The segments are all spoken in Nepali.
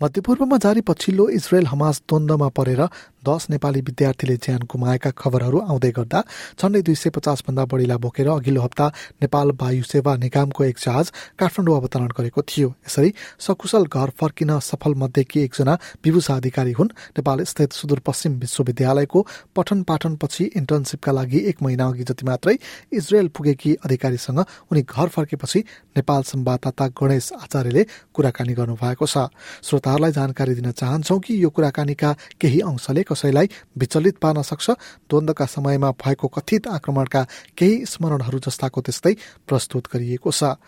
मध्यपूर्वमा जारी पछिल्लो इजरायल हमास द्वन्द्वमा परेर दस नेपाली विद्यार्थीले ज्यान गुमाएका खबरहरू आउँदै गर्दा झण्डै दुई सय पचास भन्दा बढीलाई बोकेर अघिल्लो हप्ता नेपाल वायु सेवा निगमको एक जहाज काठमाडौँ अवतरण गरेको थियो। यसरी सकुशल घर फर्किन सफल मध्येकी एकजना विभूषा अधिकारी हुन्। नेपाल स्थित सुदूरपश्चिम विश्वविद्यालयको पठन पाठनपछि इन्टर्नसिपका लागि एक महिना अघि जति मात्रै इजरायल पुगेकी अधिकारीसँग उनी घर फर्केपछि नेपाल संवाददाता गणेश आचार्यले कुराकानी गर्नुभएको छ। श्रोताहरूलाई जानकारी दिन चाहन्छौ कि यो कुराकानीका केही अंशले कसैलाई विचलित पार्न सक्छ। द्वन्द्वका समयमा भएको कथित आक्रमणका केही स्मरणहरू जस्ताको त्यस्तै प्रस्तुत गरिएको छ।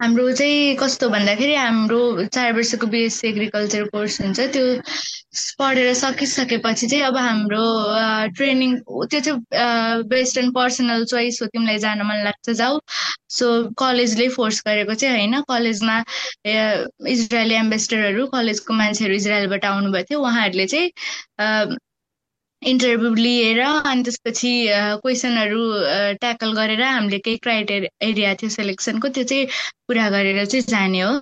हाम्रो चाहिँ कस्तो भन्दाखेरि हाम्रो चार वर्षको बिएससी एग्रिकल्चर कोर्स हुन्छ त्यो पढेर सकिसकेपछि चाहिँ अब हाम्रो ट्रेनिङ त्यो चाहिँ बेस्ट एन्ड पर्सनल चोइस हो तिमीलाई जान मन लाग्छ जाऊ। सो कलेजले फोर्स गरेको चाहिँ होइन। कलेजमा इजरायली एम्बेसडरहरू कलेजको मान्छेहरू इजरायलबाट आउनुभएको थियो। उहाँहरूले चाहिँ इन्टरभ्यू लिएर अनि त्यसपछि क्वेसनहरू ट्याकल गरेर हामीले केही क्राइटेरिया थियो सेलेक्सनको त्यो चाहिँ पुरा गरेर चाहिँ जाने हो।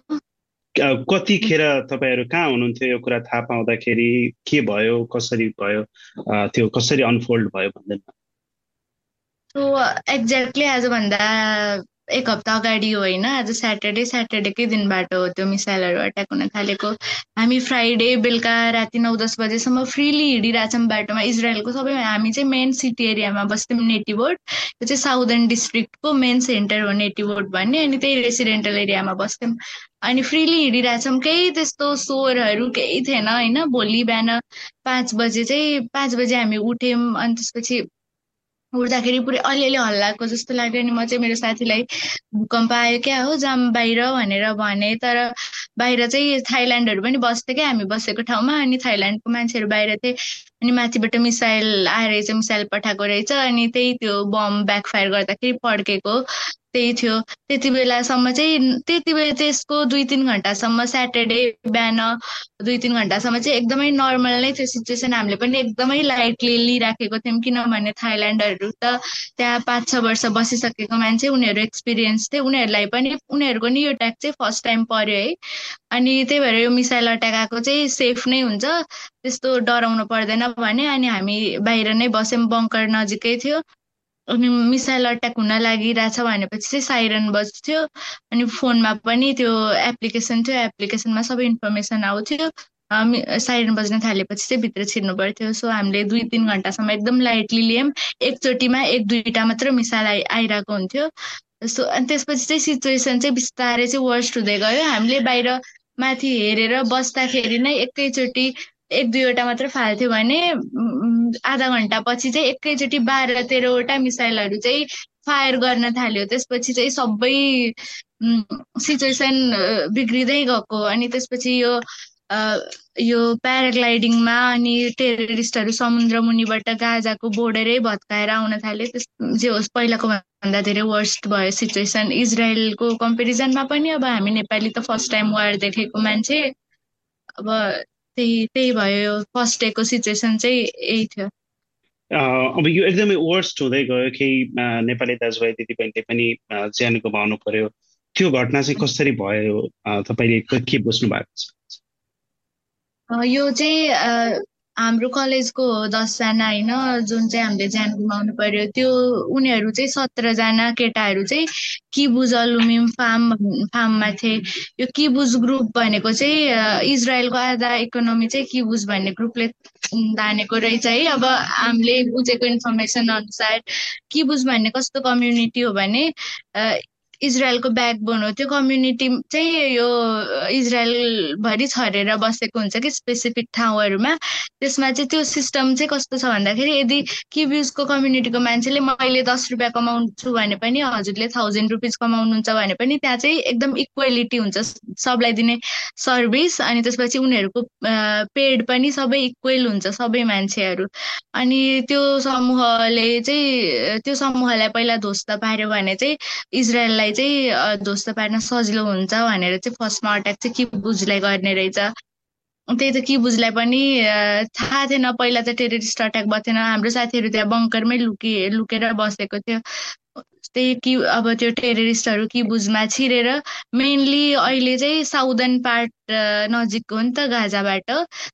कतिखेर तपाईँहरू कहाँ हुनुहुन्थ्यो यो कुरा थाहा पाउँदाखेरि? के भयो? कसरी भयो? त्यो कसरी अनफोल्ड भयो भन्दैन एक्ज्याक्टली आजभन्दा एक हप्ता अगाडि हो होइन आज स्याटरडे स्याटरडेकै दिनबाट हो त्यो मिसाइलहरू अट्याक हुन थालेको। हामी फ्राइडे बेलुका राति नौ दस बजेसम्म फ्रिली हिँडिरहेछौँ बाटोमा। इजरायलको सबै हामी चाहिँ मेन सिटी एरियामा बस्थ्यौँ नेटिभोट त्यो चाहिँ साउदर्न डिस्ट्रिक्टको मेन सेन्टर हो नेटिभोट भन्ने। अनि त्यही रेसिडेन्टल एरियामा बस्थ्यौँ। अनि फ्रिली हिँडिरहेछौँ। केही त्यस्तो स्वरहरू केही थिएन होइन। भोलि बिहान पाँच बजे चाहिँ पाँच बजे हामी उठ्यौँ। अनि त्यसपछि उठ्दाखेरि पुरै अलिअलि हल्लाएको जस्तो लाग्यो अनि म चाहिँ मेरो साथीलाई भूकम्प आयो क्या हो जाम बाहिर भनेर भने। तर बाहिर चाहिँ थाइल्यान्डहरू पनि बस्थ्यो क्या हामी बसेको ठाउँमा। अनि थाइल्यान्डको मान्छेहरू बाहिर थिए। अनि माथिबाट मिसाइल आएर चाहिँ मिसाइल पठाएको रहेछ। अनि त्यही त्यो बम ब्याकफायर गर्दाखेरि पड्केको। त्यही थियो। त्यति बेलासम्म चाहिँ त्यति बेला त्यसको दुई तिन घन्टासम्म स्याटरडे बिहान दुई तिन घन्टासम्म चाहिँ एकदमै नर्मल नै थियो सिचुएसन हामीले पनि एकदमै लाइटली लिइराखेको थियौँ किनभने थाइल्यान्डहरू त त्यहाँ पाँच छ वर्ष बसिसकेको मान्छे उनीहरू एक्सपिरियन्स थियो। उनीहरूलाई पनि उनीहरूको नि यो ट्याक चाहिँ फर्स्ट टाइम पर्यो है। अनि त्यही भएर यो मिसाइल अट्याक आएको चाहिँ सेफ नै हुन्छ। त्यस्तो डराउनु पर्दैन भने। अनि हामी बाहिर नै बस्यौँ बङ्कर नजिकै थियो। अनि मिसाइल अट्याक हुन लागिरहेछ भनेपछि चाहिँ साइरन बज्थ्यो। अनि फोनमा पनि त्यो एप्लिकेसन थियो एप्लिकेसनमा सबै इन्फर्मेसन आउँथ्यो। साइरन बज्न थालेपछि चाहिँ भित्र छिर्नु पर्थ्यो। सो हामीले दुई तिन घन्टासम्म एकदम लाइटली लियौँ। एकचोटिमा एक दुईवटा मात्र मिसाइल आइ आइरहेको हुन्थ्यो। सो अनि त्यसपछि चाहिँ सिचुएसन चाहिँ बिस्तारै चाहिँ वर्स्ट हुँदै गयो। हामीले बाहिर माथि हेरेर बस्दाखेरि नै एकैचोटि एक दुईवटा मात्र फाल्थ्यो भने आधा घन्टा पछि चाहिँ एकैचोटि बाह्र तेह्रवटा मिसाइलहरू चाहिँ फायर गर्न थाल्यो। त्यसपछि चाहिँ सबै सिचुएसन बिग्रिँदै गएको। अनि त्यसपछि यो यो प्याराग्लाइडिङमा अनि टेररिस्टहरू समुद्र मुनिबाट गाजाको बोर्डरै भत्काएर आउन थाले त्यस जे होस् पहिलाको भन्दा धेरै वर्स्ट भयो सिचुएसन। इजरायलको कम्पेरिजनमा पनि अब हामी नेपाली त फर्स्ट टाइम वार देखेको मान्छे। अब त्यही त्यही भयो फर्स्ट डेको सिचुएसन चाहिँ यही थियो। अब यो एकदमै वर्स्ट हुँदै गयो केही नेपाली दाजुभाइ दिदीबहिनीले पनि ज्यान गुमाउनु पर्यो। त्यो घटना चाहिँ कसरी भयो? तपाईँले के बुझ्नु भएको छ? यो चाहिँ हाम्रो कलेजको दसजना होइन जुन चाहिँ हामीले ज्यान गुमाउनु पर्यो त्यो उनीहरू चाहिँ सत्रजना केटाहरू चाहिँ किबुज अलुमिम फार्म फार्ममा थिए। यो किबुज ग्रुप भनेको चाहिँ इजरायलको आधा इकोनोमी चाहिँ किबुज भन्ने ग्रुपले धानेको रहेछ है। अब हामीले बुझेको इन्फर्मेसन अनुसार किबुज भन्ने कस्तो कम्युनिटी हो भने इजरायलको ब्याकबोन हो। त्यो कम्युनिटी चाहिँ यो इजरायलभरि छरेर बसेको हुन्छ कि स्पेसिफिक ठाउँहरूमा। त्यसमा चाहिँ त्यो सिस्टम चाहिँ कस्तो छ भन्दाखेरि यदि किब्युजको कम्युनिटीको मान्छेले मैले दस रुपियाँ कमाउँछु भने पनि हजुरले थाउजन्ड रुपिज कमाउनुहुन्छ भने पनि त्यहाँ चाहिँ एकदम इक्वेलिटी हुन्छ। सबलाई दिने सर्भिस अनि त्यसपछि उनीहरूको पेड पनि सबै इक्वेल हुन्छ सबै मान्छेहरू। अनि त्यो समूहले चाहिँ त्यो समूहलाई पहिला ध्वस्त पार्यो भने चाहिँ इजरायललाई चाहिँ ध्वस्त पार्न सजिलो हुन्छ भनेर चाहिँ फर्स्टमा अट्याक चाहिँ किबुजलाई गर्ने रहेछ। त्यही त कि बुझलाई पनि थाहा थिएन। पहिला त टेररिस्ट अट्याक भएको थिएन। हाम्रो साथीहरू त्यहाँ बङ्करमै लुके लुकेर बसेको थियो। त्यही कि अब त्यो टेररिस्टहरू कि बुझमा छिरेर मेनली अहिले चाहिँ साउदर्न पार्ट नजिकको हो नि त गाजाबाट।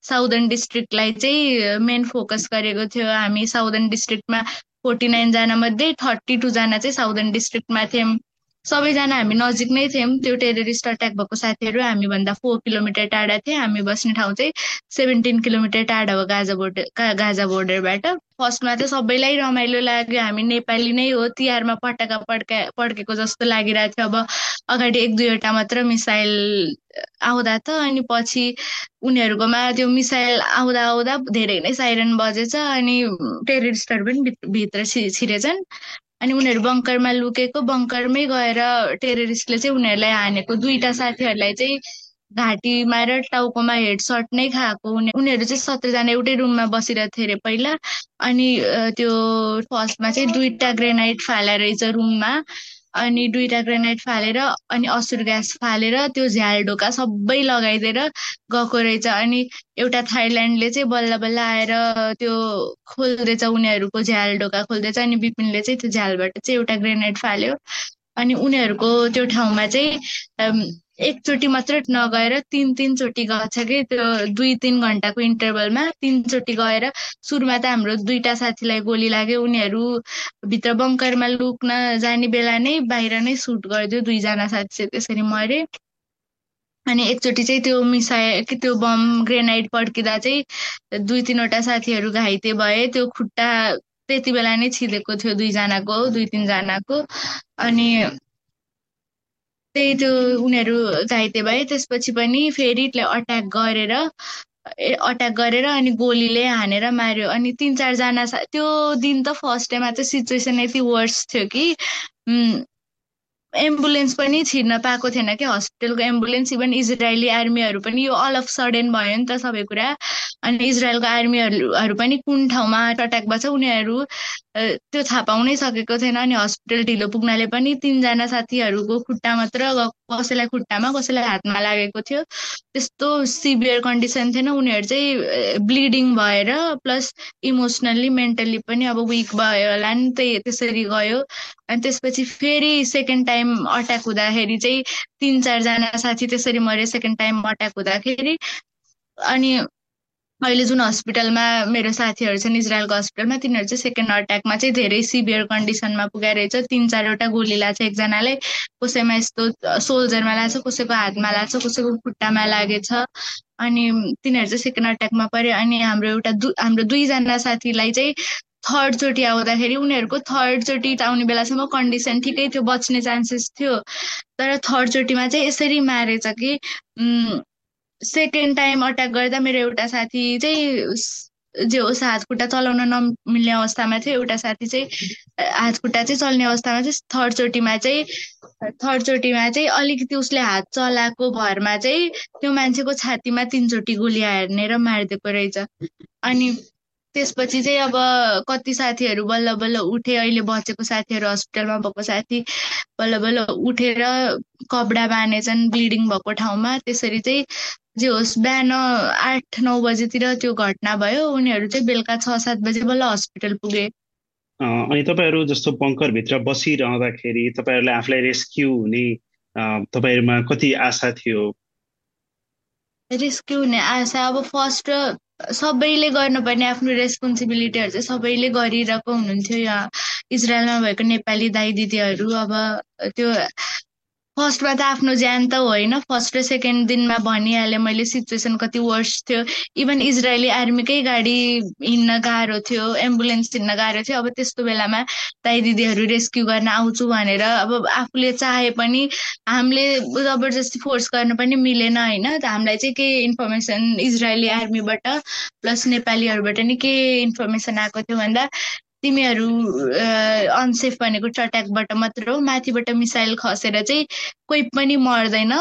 साउदर्न डिस्ट्रिक्टलाई चाहिँ मेन फोकस गरेको थियो। हामी साउदर्न डिस्ट्रिक्टमा फोर्टी नाइनजना मध्ये थर्टी टूजना चाहिँ साउदर्न डिस्ट्रिक्टमा थियौँ। सबैजना हामी नजिक नै थियौँ। त्यो टेररिस्ट अट्याक भएको साथीहरू हामीभन्दा फोर किलोमिटर टाढा थिए। हामी बस्ने ठाउँ चाहिँ सेभेन्टिन किलोमिटर टाढा हो गाजा बोर्डर गाजा बोर्डरबाट। फर्स्टमा चाहिँ सबैलाई रमाइलो लाग्यो। हामी नेपाली नै हो। तिहारमा पटाका पड्का पड्केको जस्तो लागिरहेको थियो। अब अगाडि एक दुईवटा मात्र मिसाइल आउँदा त अनि पछि उनीहरूकोमा त्यो मिसाइल आउँदा आउँदा धेरै नै साइरन बजेछ अनि टेररिस्टहरू पनि भित्र छिरेछन्। अनि उनीहरू बङ्करमा लुकेको बङ्करमै गएर टेररिस्टले चाहिँ उनीहरूलाई हानेको दुईटा साथीहरूलाई चाहिँ घाँटीमा र टाउकोमा हेडसट नै खाएको। उनीहरू चाहिँ सत्रजना एउटै रुममा बसिरहेको थियो अरे पहिला। अनि त्यो फर्स्टमा चाहिँ दुईटा ग्रेनाइट फाले रहेछ रुममा। अनि दुईटा ग्रेनाइट फालेर अनि असुर ग्यास फालेर त्यो झ्याल ढोका सबै लगाइदिएर गएको रहेछ। अनि एउटा थाइल्यान्डले चाहिँ बल्ल बल्ल आएर त्यो खोल्दैछ उनीहरूको झ्याल ढोका खोल्दैछ अनि बिपिनले चाहिँ त्यो झ्यालबाट चाहिँ एउटा ग्रेनेड फाल्यो। अनि उनीहरूको त्यो ठाउँमा चाहिँ एकचोटि मात्र नगएर तिन तिनचोटि गएछ कि? त्यो दुई तिन घन्टाको इन्टरभलमा तिनचोटि गएर सुरुमा त हाम्रो दुईटा साथीलाई गोली लाग्यो। उनीहरू भित्र बङ्करमा लुक्न जाने बेला नै बाहिर नै सुट गरिदियो दुईजना साथी चाहिँ त्यसरी मरे अनि एकचोटि चाहिँ त्यो मिसाए कि त्यो बम ग्रेनाइड पड्किँदा चाहिँ दुई तिनवटा साथीहरू घाइते भए। त्यो खुट्टा त्यति बेला नै छिलेको थियो दुईजनाको दुई तिनजनाको। अनि त्यही त्यो उनीहरू घाइते भए त्यसपछि पनि फेरि अट्याक गरेर अट्याक गरेर अनि गोलीले हानेर मार्यो। अनि तिन चारजना त्यो दिन त फर्स्ट डेमा चाहिँ सिचुएसन यति वर्स थियो कि एम्बुलेन्स पनि छिर्न पाएको थिएन कि हस्पिटलको एम्बुलेन्स इभन इजरायली आर्मीहरू पनि यो अल अफ सडन भयो नि त सबै कुरा। अनि इजरायलको आर्मीहरू पनि कुन ठाउँमा अट्याक भएको छ उनीहरू त्यो थाहा पाउनै सकेको थिएन अनि हस्पिटल ढिलो पुग्नाले पनि तिनजना साथीहरूको खुट्टा मात्र कसैलाई खुट्टामा कसैलाई हातमा लागेको थियो। त्यस्तो सिभियर कन्डिसन थिएन। उनीहरू चाहिँ ब्लिडिङ भएर प्लस इमोसनल्ली मेन्टल्ली पनि अब विक भयो होला नि त्यही त्यसरी गयो। अनि त्यसपछि फेरि सेकेन्ड टाइम अट्याक हुँदाखेरि चाहिँ तिन चारजना साथी त्यसरी मऱ्यो। सेकेन्ड टाइम अट्याक हुँदाखेरि अनि अहिले जुन हस्पिटलमा मेरो साथीहरू छन् इजरायलको हस्पिटलमा तिनीहरू चाहिँ सेकेन्ड अट्याकमा चाहिँ धेरै सिभियर कन्डिसनमा पुगेर रहेछ तिन चारवटा गोली लाग्छ एकजनालाई कसैमा यस्तो सोल्जरमा लाग्छ कसैको हातमा लाग्छ कसैको खुट्टामा लागेछ। अनि तिनीहरू चाहिँ सेकेन्ड अट्याकमा पऱ्यो। अनि हाम्रो एउटा दु हाम्रो दुईजना साथीलाई चाहिँ थर्डचोटि आउँदाखेरि उनीहरूको थर्डचोटि आउने बेलासम्म कन्डिसन ठिकै थियो बच्ने चान्सेस थियो। तर थर्डचोटिमा चाहिँ यसरी मारेछ कि सेकेन्ड टाइम अट्याक गर्दा मेरो एउटा साथी चाहिँ जे होस् हातखुट्टा चलाउन नमिल्ने अवस्थामा थियो एउटा साथी चाहिँ हातखुट्टा चाहिँ चल्ने अवस्थामा चाहिँ थर्डचोटिमा चाहिँ थर्डचोटिमा चाहिँ अलिकति उसले हात चलाएको भरमा चाहिँ त्यो मान्छेको छातीमा तिनचोटि गोली हार्नेर मारिदिएको रहेछ। अनि त्यसपछि चाहिँ अब कति साथीहरू बल्ल बल्ल उठे अहिले बचेको साथीहरू हस्पिटलमा भएको साथी बल्ल बल्ल उठेर कपडा बाँधेछन् ब्लिडिङ भएको ठाउँमा। त्यसरी चाहिँ जे होस् बिहान आठ नौ बजीतिर त्यो घटना भयो। उनीहरू चाहिँ बेलुका छ सात बजी बल्ल हस्पिटल पुगे। अनि तपाईँहरू जस्तो बङ्करभित्र बसिरहँदाखेरि तपाईँहरूलाई आफूलाई रेस्क्यु हुने तपाईँहरूमा कति आशा थियो? रेस्क्यु हुने आशा अब फर्स्ट सबैले गर्नुपर्ने आफ्नो रेस्पोन्सिबिलिटीहरू चाहिँ सबैले गरिरहेको हुनुहुन्थ्यो। यहाँ इजरायलमा भएको नेपाली दाई दिदीहरू अब त्यो फर्स्टमा त आफ्नो ज्यान त होइन। फर्स्ट र सेकेन्ड दिनमा भनिहालेँ मैले सिचुएसन कति वर्स थियो। इभन इजरायली आर्मीकै गाडी हिँड्न गाह्रो थियो एम्बुलेन्स हिँड्न गाह्रो थियो। अब त्यस्तो बेलामा दाइ दिदीहरू रेस्क्यु गर्न आउँछु भनेर अब आफूले चाहे पनि हामीले जबरजस्ती फोर्स गर्नु पनि मिलेन होइन। हामीलाई चाहिँ के इन्फर्मेसन इजरायली आर्मीबाट प्लस नेपालीहरूबाट नि के इन्फर्मेसन आएको थियो भन्दा तिमीहरू अनसेफ भनेको चट्याकबाट मात्र हो माथिबाट मिसाइल खसेर चाहिँ कोही पनि मर्दैन।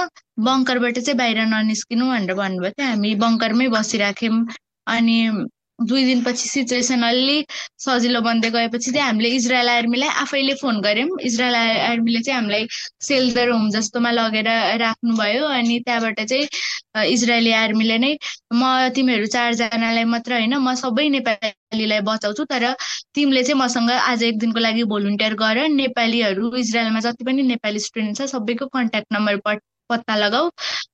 बङ्करबाट चाहिँ बाहिर ननिस्किनु भनेर भन्नुभयो थियो। हामी बङ्करमै बसिराख्यौँ। अनि दुई दिनपछि सिचुएसन अलि सजिलो बन्दै गएपछि चाहिँ हामीले इजरायल आर्मीलाई आफैले फोन गऱ्यौँ। इजरायल आर्मीले चाहिँ हामीलाई सेल्टर होम जस्तोमा लगेर राख्नुभयो अनि त्यहाँबाट चाहिँ इजरायली आर्मीले नै म तिमीहरू चारजनालाई मात्र होइन म सबै नेपालीलाई बचाउँछु तर तिमीले चाहिँ मसँग आज एक दिनको लागि भोलिन्टियर गर। नेपालीहरू इजरायलमा जति पनि नेपाली स्टुडेन्ट छ सबैको कन्ट्याक्ट नम्बर पत्ता लगाऊ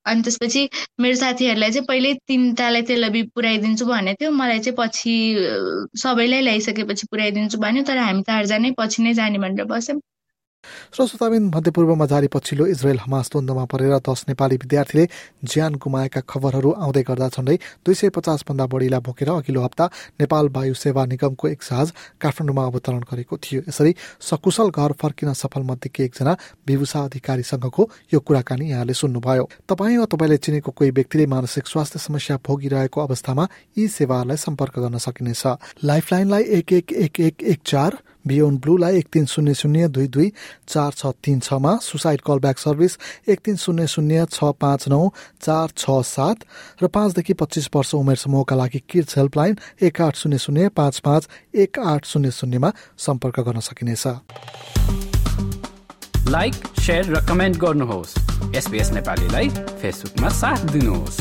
अनि त्यसपछि मेरो साथीहरूलाई चाहिँ पहिल्यै तिनवटालाई तेलबी पुऱ्याइदिन्छु भनेको थियो। मलाई चाहिँ पछि सबैलाई ल्याइसकेपछि पुऱ्याइदिन्छु भन्यो। तर हामी चारजनै पछि नै जाने भनेर बस्यौँ। श्रोताबिन मध्यपूर्वमा जारी पछिल्लो इजरायल हमास द्वन्द्वमा परेर दस नेपाली विद्यार्थीले ज्यान गुमाएका खबरहरू आउँदै गर्दा झण्डै दुई सय पचासभन्दा बढीलाई बोकेर अघिल्लो हप्ता नेपाल वायु सेवा निगमको एक जहाज काठमाडौँमा अवतरण गरेको थियो। यसरी सकुशल घर फर्किन सफल मध्येकी एकजना विभूषा अधिकारीसँगको यो कुराकानी यहाँले सुन्नुभयो। तपाईँ वा तपाईँले चिनेको कोही व्यक्तिले मानसिक स्वास्थ्य समस्या भोगिरहेको अवस्थामा यी सेवाहरूलाई सम्पर्क गर्न सकिनेछ। लाइफलाइनलाई एक एक एक एक एक चार बियोन ब्लूलाई एक तिन शून्य शून्य दुई दुई चार छ तिन छमा सुसाइड कलब्याक सर्भिस एक तिन शून्य शून्य छ पाँच नौ चार छ सात र पाँचदेखि पच्चिस वर्ष उमेर समूहका लागि किड्स हेल्पलाइन एक आठ शून्य शून्य पाँच पाँच एक आठ शून्य शून्यमा सम्पर्क गर्न सकिनेछ। लाइक र कमेन्ट गर्नुहोस्। नेपालीलाई फेसबुकमा साथ दिनुहोस्।